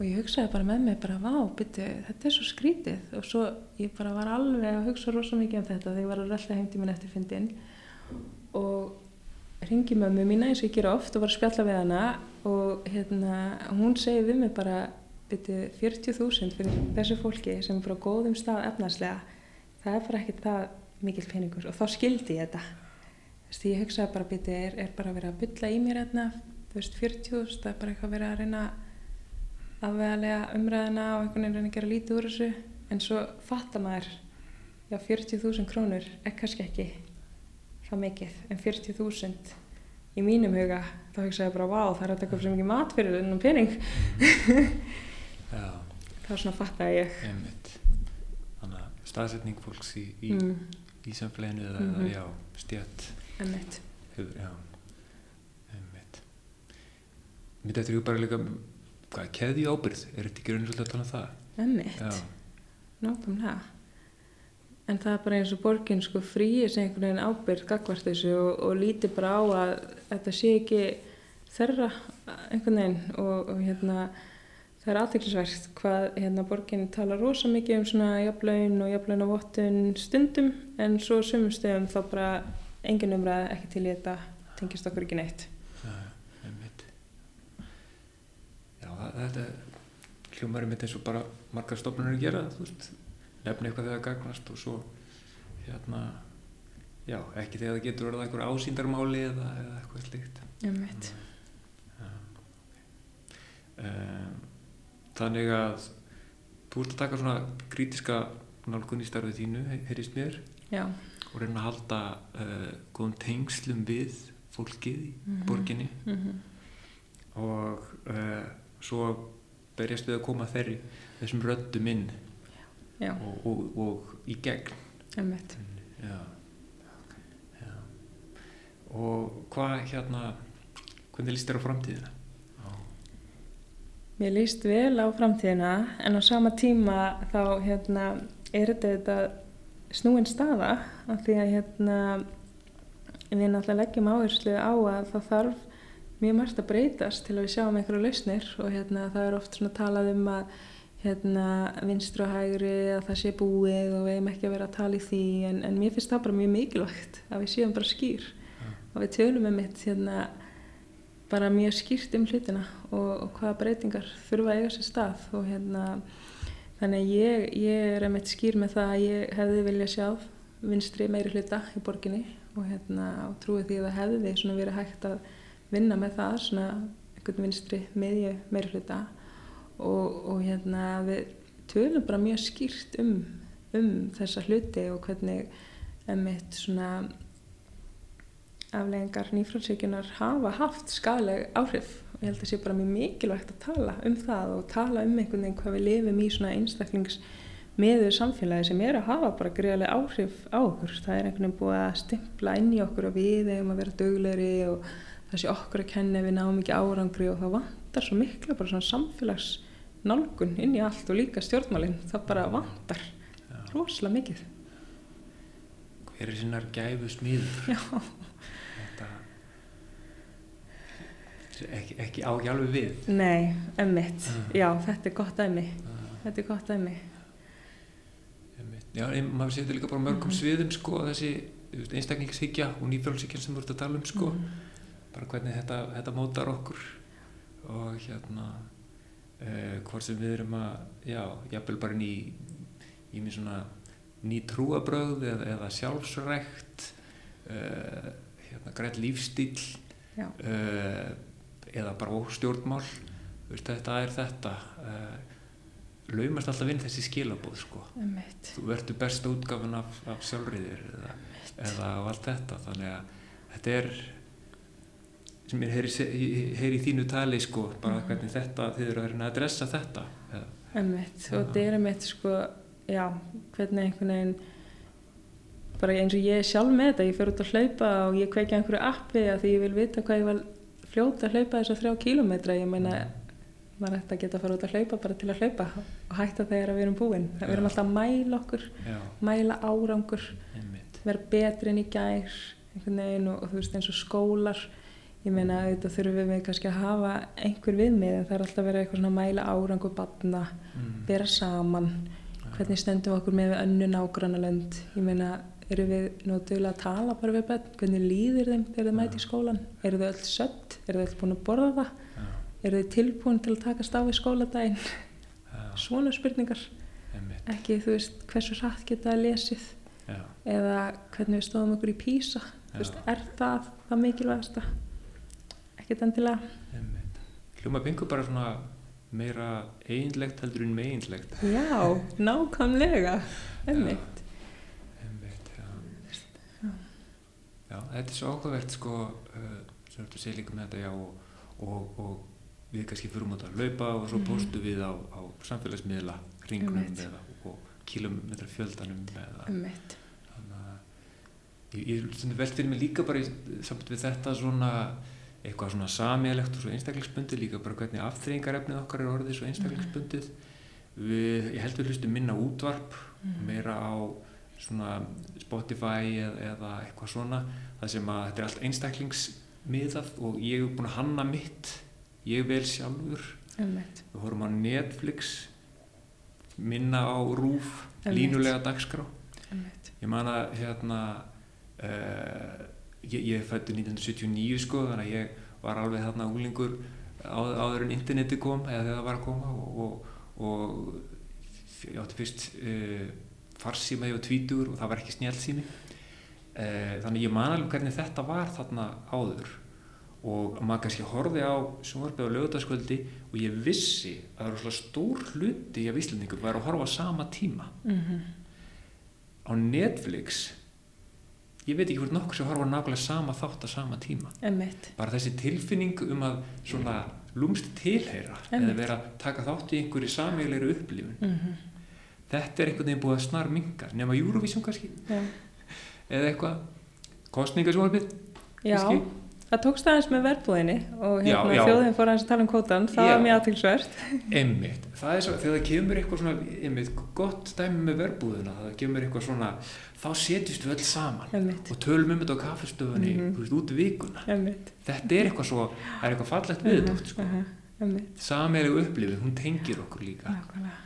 [SPEAKER 2] Og ég hugsaði bara með mig bara vá, bytti, þetta er svo skrítið og svo ég bara var alveg að hugsa rosalega mikið um þetta þegar ég var að rölda heimtíman eftir fyndin og ringi mömmu mína eins og ég gera oft og var að spjalla við hana. Og hérna hún segi við mig bara bytti 40.000 fyrir þessu fólki sem er bara góðum stað efnarslega það er bara ekkert það mikil peningur og þá skildi ég þetta. Þú veist ég hugsaði bara bytti er, er bara vera að bylla í mér hérna þú veist 40.000 það er bara eitthvað að vera að reyna afvegalega umræðina og einhvern veginn reyna að gera lítið úr þessu. En svo fattar maður já 40.000 krónur er kannski ekki það mikið en 40.000 í mínum huga þá hugsa ég bara vá það er að taka upp svo mikið mat fyrir þennum pening þá svona fattar ég
[SPEAKER 1] Einmitt. þannig að staðsetning fólks í, í, mm. í samfleginu eða mm -hmm. já stjætt
[SPEAKER 2] Einmitt.
[SPEAKER 1] já Einmitt. Þetta er ju bara líka hvað er keði ábyrð, er þetta ekki raunir að tala um það?
[SPEAKER 2] Ennett, nákvæmlega en það er bara eins og borgin sko frýir sem einhvern veginn ábyrð gagvart þessu og, og líti bara á að þetta sé ekki þerra einhvern veginn og, og hérna það er aðtæklusvært hvað hérna borgin tala rosa mikið um svona jafnlaun og jafnlaun á vottun stundum en svo sumum stöðum þá bara engin umræð ekki til í þetta tengist okkur ekki neitt.
[SPEAKER 1] Þetta hljómar er mitt eins og bara margar stofnunir gera nefna eitthvað þegar gagnast og svo hérna já, ekki þegar það getur verið eitthvað ásýndarmáli eða, eða eitthvað slíkt.
[SPEAKER 2] Ég veit
[SPEAKER 1] um, þannig að þú ert að taka svona krítiska nálgun í starfið þínu, heyrist mér
[SPEAKER 2] já.
[SPEAKER 1] og reyna að halda uh, góðum tengslum við fólkið í mm -hmm. borginni mm -hmm. og uh, svo berjast við að koma þeirri þessum röndum inn og, og, og í gegn
[SPEAKER 2] já.
[SPEAKER 1] Já. og hvað hérna hvernig líst þér á framtíðina?
[SPEAKER 2] Mér líst vel á framtíðina en á sama tíma þá hérna er þetta snúin staða af því að hérna við náttúrulega leggjum áherslu á að það þarf mjög margt að breytast til að við sjáum einhverju lausnir og hérna, það er oft svona talað um að hérna, vinstur og hægri að það sé búið og við hefum ekki að vera að tala í því en, en mér finnst það bara mjög mikilvægt að við séum bara skýr ja. og við tölum um mitt hérna, bara mjög skýrt um hlutina og, og hvaða breytingar þurfa að eiga sér stað og hérna þannig ég, ég er að mitt skýr með það að ég hefði vilja sjá vinstri meiri hluta í borginni og hérna og trúi því að það hefði svona verið hægt að vinna með það svona einhvern vinstri miðju meiri hluta. Og, og hérna við tölum bara mjög skýrt um, um þessa hluti og hvernig emitt svona afleggingar nýfrálsíkunar hafa haft skadaleg áhrif og ég held að það sé bara mjög mikilvægt að tala um það og tala um einhvern veginn hvað við lifum í svona einstaklingsmiður samfélagi sem er að hafa bara greiðlega áhrif á okkur. Það er einhvern veginn búið að stimpla inn í okkur og við eigum að vera döglegri og það sé okkur að kenna við náum ekki árangri og það vantar svo mikla bara svona samfélagsnálgun inn í allt og líka stjórnmálinn. Það bara vantar rosalega mikið.
[SPEAKER 1] Hver er sinnar gæfu smíður?
[SPEAKER 2] Já.
[SPEAKER 1] Ekki, ekki á hjálfu við
[SPEAKER 2] Nei, emmitt, uh. já, þetta er gott dæmi uh. þetta er gott
[SPEAKER 1] Emmitt, já, en maður þetta líka bara mörgum mhm. -huh. sviðum sko, þessi einstakningshyggja og nýfjálfshyggjan sem þú ert að tala um sko, -huh. bara hvernig þetta, þetta mótar okkur og hérna uh, hvort sem við erum að já, jafnvel bara ný í mér svona ný trúabröð eða, eða sjálfsrækt uh, hérna greitt lífstíl uh, eða bara stjórnmál veist, þetta er þetta. Uh, laumast alltaf inn þessi skilabóð sko. þú verður best útgafin af, af sjálfriðir eða, eða af allt þetta. Þannig að þetta er sem ég heyri, í þínu tali sko, bara mm. hvernig þetta þið eru að adressa þetta.
[SPEAKER 2] Emmett, og þetta er emmett sko, já, hvernig einhvern veginn bara eins og ég sjálf með þetta, ég fer út að hlaupa og ég kveikja einhverju appi að því ég vil vita hvað ég var fljóta að hlaupa þess að þrjá kílometra ég meina maður ætti að geta að fara út að hlaupa bara til að hlaupa og hætta þegar við erum búinn við erum alltaf að mæla okkur Já. mæla árangur vera betri en í gær veginn, og, og þú veist eins og skólar. Ég meina þetta þurfum við kannski að hafa einhver viðmið en það er alltaf að vera eitthvað svona að mæla árangur batna mm. vera saman. Hvernig stendum við okkur með önnu nágranna lönd ég meina eru við nótuðilega að tala bara við bönn, hvernig líðir þeim þegar þeir mæti í skólan, eru þau öll sött, eru þau öll búin að borða það, Já. eru þau tilbúin til að takast á í skóladaginn, svona spurningar, Einmitt. ekki þú veist hversu hratt geta að lesið? Já. eða hvernig við stóðum okkur í písa, þú veist, er það það mikilvægasta, ekkert endilega.
[SPEAKER 1] Hljóma bingur bara svona meira einlegt heldur en meginlegt.
[SPEAKER 2] Já, nákvæmlega, einmitt.
[SPEAKER 1] Já, þetta er svo áhugavert sko, uh, sem þú segir líka með þetta já, og, og, og við kannski fyrir út að laupa og svo mm. postu við á, á samfélagsmiðla ringnum eða, og kilometra fjöldanum eða
[SPEAKER 2] þannig
[SPEAKER 1] að ég, ég veldi fyrir mig líka bara samt við þetta svona eitthvað svona samíalegt og svo einstaklingsbundið líka bara hvernig aftreyingarefnið okkar er orðið svo einstaklingsbundið mm. við, ég held við hlustum minna útvarp mm. meira á svona Spotify eða, eða eitthvað svona það sem að þetta er allt einstaklingsmiðað og ég hef búin að hanna mitt ég vel sjálfur
[SPEAKER 2] Emmeit.
[SPEAKER 1] við horfum á Netflix minna á rúf línulega dagskrá
[SPEAKER 2] Emmeit.
[SPEAKER 1] ég man að hérna uh, ég, ég fætti 1979 sko þannig að ég var alveg þarna úlingur á, áður en interneti kom eða þegar það var að koma og, og, og ég átti fyrst uh, farsíma var tvítur og það var ekki snjálfsími eh, þannig ég man alveg hvernig þetta var þarna áður og maður kannski horfi á sjónvarpið á lögutaskvöldi og ég vissi að það svona stór hluti af Íslandingum væri að horfa á sama tíma
[SPEAKER 2] mm -hmm.
[SPEAKER 1] á Netflix ég veit ekki hvort nokkur sem horfa nákvæmlega sama þátt á sama tíma
[SPEAKER 2] Emmeit.
[SPEAKER 1] bara þessi tilfinning um að svona lúmst tilheyra Emmeit. eða vera að taka þátt í einhverju samíleiri upplifun
[SPEAKER 2] mm -hmm
[SPEAKER 1] þetta er einhvern veginn búið að snar minga nema Eurovision kannski
[SPEAKER 2] Já.
[SPEAKER 1] eða eitthvað kostningasjólfið
[SPEAKER 2] það tókst aðeins með verbúðinni og hérna þjóðin fór aðeins að tala um kvotan það já. var mjög aðtilsvært
[SPEAKER 1] einmitt, það er svo, þegar það kemur eitthvað svona einmitt, gott dæmi með verbúðina það kemur eitthvað svona, þá setjast við öll saman
[SPEAKER 2] einmitt.
[SPEAKER 1] og tölum um þetta á kaffestöfunni mm -hmm. út í vikuna
[SPEAKER 2] einmitt.
[SPEAKER 1] þetta er eitthvað svo, það er eitthvað fallegt við þetta sko.
[SPEAKER 2] -huh.
[SPEAKER 1] sameileg upplifið, hún tengir okkur líka
[SPEAKER 2] Nákvæmlega.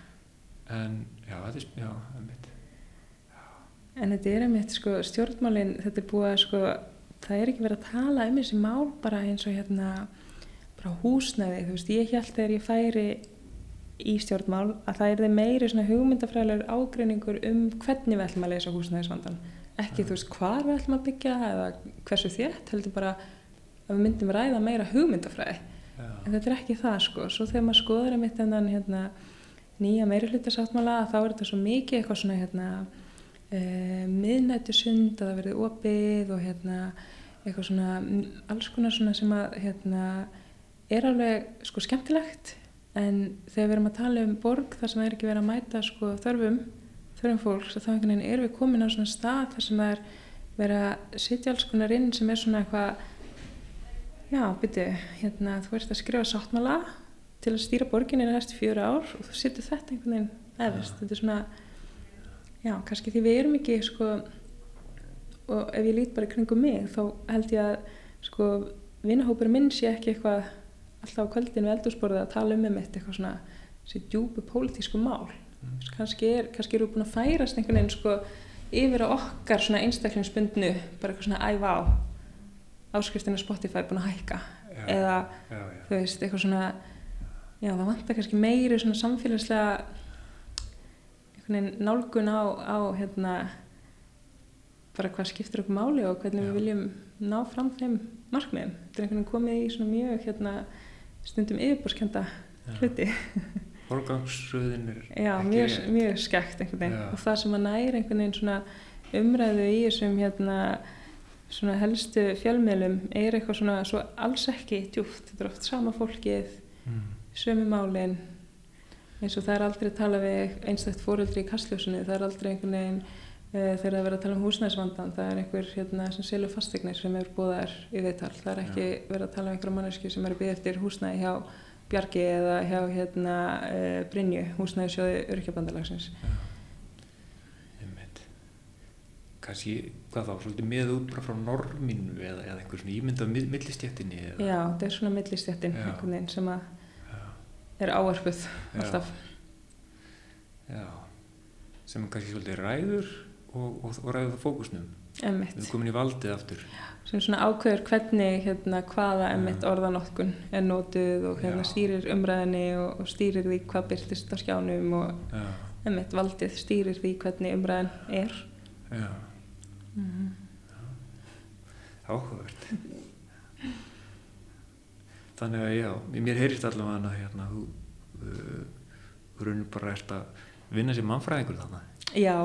[SPEAKER 1] en já, þetta er, já, einmitt.
[SPEAKER 2] Já. En þetta er einmitt, sko, stjórnmálinn, þetta er búið að, sko, það er ekki verið að tala um þessi mál bara eins og hérna, bara húsnæði, þú veist, ég held þegar ég færi í stjórnmál að það er meiri svona hugmyndafræðilegur ágreiningur um hvernig við ætlum að leysa húsnæðisvandan ekki þú veist hvar við ætlum að byggja eða hversu þétt, heldur bara að við myndum ræða meira hugmyndafræði.
[SPEAKER 1] Já.
[SPEAKER 2] en þetta er ekki það sko. Svo þegar maður skoður einmitt þennan hérna, nýja meiri hlutasáttmála þá er þetta svo mikið eitthvað svona hérna, e, miðnættu sund að það verði opið og hérna eitthvað svona alls konar svona sem að hérna er alveg sko skemmtilegt. En þegar við erum að tala um borg þar sem það er ekki verið að mæta sko þörfum þörfum fólks þá einhvern veginn erum við komin á svona stað þar sem það er verið að sitja alls konar inn sem er svona eitthvað já, byrju, hérna þú ert að skrifa sáttmála til að stýra borginni næstu fjögur ár og þú setur þetta einhvern veginn efist, þetta er svona já, kannski því við erum ekki sko og ef ég lít bara kringum mig þá held ég að sko vinahópur minn sé ekki eitthvað alltaf á kvöldin við eldursporðið að tala um með mitt eitthvað svona þessi djúbu pólitísku mál
[SPEAKER 1] Mm.
[SPEAKER 2] kannski, er, kannski eru búin að færast einhvern veginn sko yfir á okkar svona einstaklingsbundnu bara eitthvað svona æfa á áskriftin á Spotify er búin að hækka
[SPEAKER 1] Já.
[SPEAKER 2] eða
[SPEAKER 1] Já, já.
[SPEAKER 2] þú veist, eitthvað svona já, það vantar kannski meiri svona samfélagslega nálgun á, á hérna bara hvað skiptir okkur máli og hvernig
[SPEAKER 1] Já.
[SPEAKER 2] við viljum ná fram þeim markmiðum. Þetta er einhvern veginn komið í svona mjög hérna stundum yfirbúrskenda
[SPEAKER 1] Já.
[SPEAKER 2] hluti.
[SPEAKER 1] Forgangsröðin er
[SPEAKER 2] Já, mjög, mjög skekt einhvern veginn
[SPEAKER 1] Já.
[SPEAKER 2] og það sem að næri einhvern veginn svona umræðu í þessum hérna svona helstu fjölmiðlum er eitthvað svona svo alls ekki djúft, þetta er oft sama fólkið
[SPEAKER 1] Mm.
[SPEAKER 2] Sömu málin eins og það er aldrei að tala við einstætt fóreldri í kastljósinu, það er aldrei einhvern veginn uh, þegar það er verið að tala um húsnæðisvandan það er einhver hérna, sem selur fastegnir sem er búðar í viðtal, það er ekki verið að tala um einhverja mannesku sem er að byggja eftir húsnæði hjá Bjargi eða hjá hérna, uh, Brynju, húsnæðisjóði Örkjabandalagsins.
[SPEAKER 1] Kannski, hvað þá, svolítið með út bara frá norminu eða, eða einhver svona ímynd af millistjættinni eða,
[SPEAKER 2] Já, þetta er svona millistjættin sem að. Er áarpuð
[SPEAKER 1] Já.
[SPEAKER 2] alltaf
[SPEAKER 1] Já. sem kannski svolítið ræður og, og, og ræður það fókusnum við erum komin í valdið aftur
[SPEAKER 2] sem svona ákveður hvernig hérna, hvaða
[SPEAKER 1] Já.
[SPEAKER 2] emmitt orðanotkun er notuð og hérna
[SPEAKER 1] Já.
[SPEAKER 2] stýrir umræðinni og, og stýrir því hvað byrtist á skjánum og
[SPEAKER 1] Já,
[SPEAKER 2] emmitt valdið stýrir því hvernig umræðin er
[SPEAKER 1] já,
[SPEAKER 2] mm.
[SPEAKER 1] áhugavert þannig að já, mér heyrist allavega hana hérna, þú uh, þú raunir bara ert að vinna sem mannfræðingur þannig
[SPEAKER 2] Já,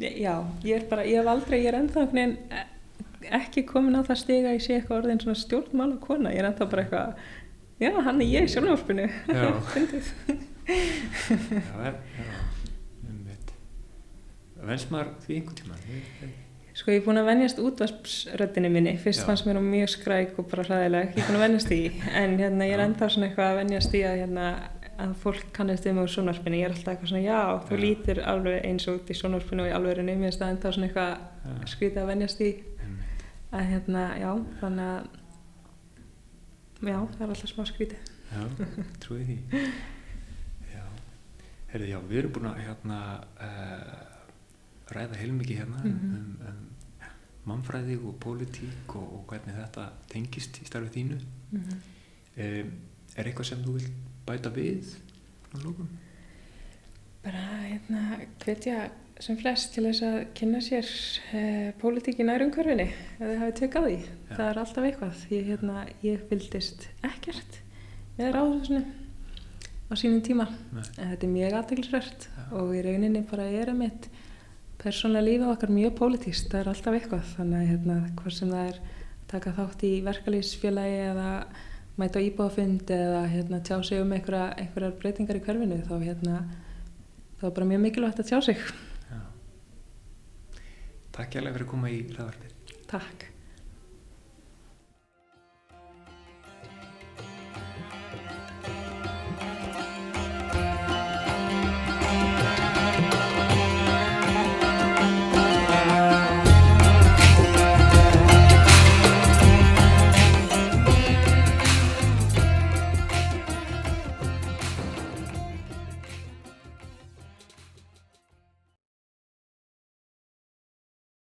[SPEAKER 2] já, ég er bara, ég hef aldrei, ég er ennþá einhvern veginn e- ekki komin á það stiga að ég sé eitthvað orðin svona stjórnmála kona, ég er ennþá bara eitthvað, já, hann er ég í sjónvarpinu,
[SPEAKER 1] Já. já, já, um veit venst maður því einhvern tíma
[SPEAKER 2] Sko, ég er búin að venjast útvarpsröddinni minni, fyrst
[SPEAKER 1] Já.
[SPEAKER 2] fannst mér hún mjög skræk og bara hræðileg, ég er búin að venjast því, en hérna, ég er ennþá svona eitthvað að venjast því að, hérna, að fólk kannast mig úr sjónvarpinu, ég er alltaf eitthvað svona, já, þú
[SPEAKER 1] Já.
[SPEAKER 2] lítur alveg eins út í sjónvarpinu og í alvegurinu, mér finnst það ennþá svona eitthvað
[SPEAKER 1] Já.
[SPEAKER 2] skrítið að venjast
[SPEAKER 1] Einmitt.
[SPEAKER 2] að hérna, já, þannig að, já, það er alltaf smá skrítið.
[SPEAKER 1] Já, trúið því Já, herrið, já, við erum búin að hérna uh, ræða heilmikið hérna
[SPEAKER 2] Mhm.
[SPEAKER 1] um, um mannfræði og pólitík og, og hvernig þetta tengist í starfið þínu
[SPEAKER 2] Mm
[SPEAKER 1] um, Er eitthvað sem þú vilt bæta við á lókum?
[SPEAKER 2] Bara, hérna, hvetja sem flest til þess að kynna sér uh, pólitíki nær umhverfinni ef þið hafið tökkað því.
[SPEAKER 1] Já.
[SPEAKER 2] Það er alltaf eitthvað. Ég, hérna, ég fylgdist ekkert með ráðhúsinu á sínum tíma.
[SPEAKER 1] Nei.
[SPEAKER 2] En þetta er mjög aðteglisvert
[SPEAKER 1] Já.
[SPEAKER 2] og í rauninni bara er að mitt persónlega lífið okkar mjög pólitíst. Það er alltaf eitthvað. Þannig að hérna, hvort sem það er taka þátt í verkalýsfélagi eða mæta á íbúðafund eða hérna, tjá sig um einhverja, einhverjar breytingar í hverfinu þá hérna, þá er bara mjög mikilvægt að tjá sig.
[SPEAKER 1] Já Takk hérlega fyrir að koma í ræðarpið
[SPEAKER 2] Takk.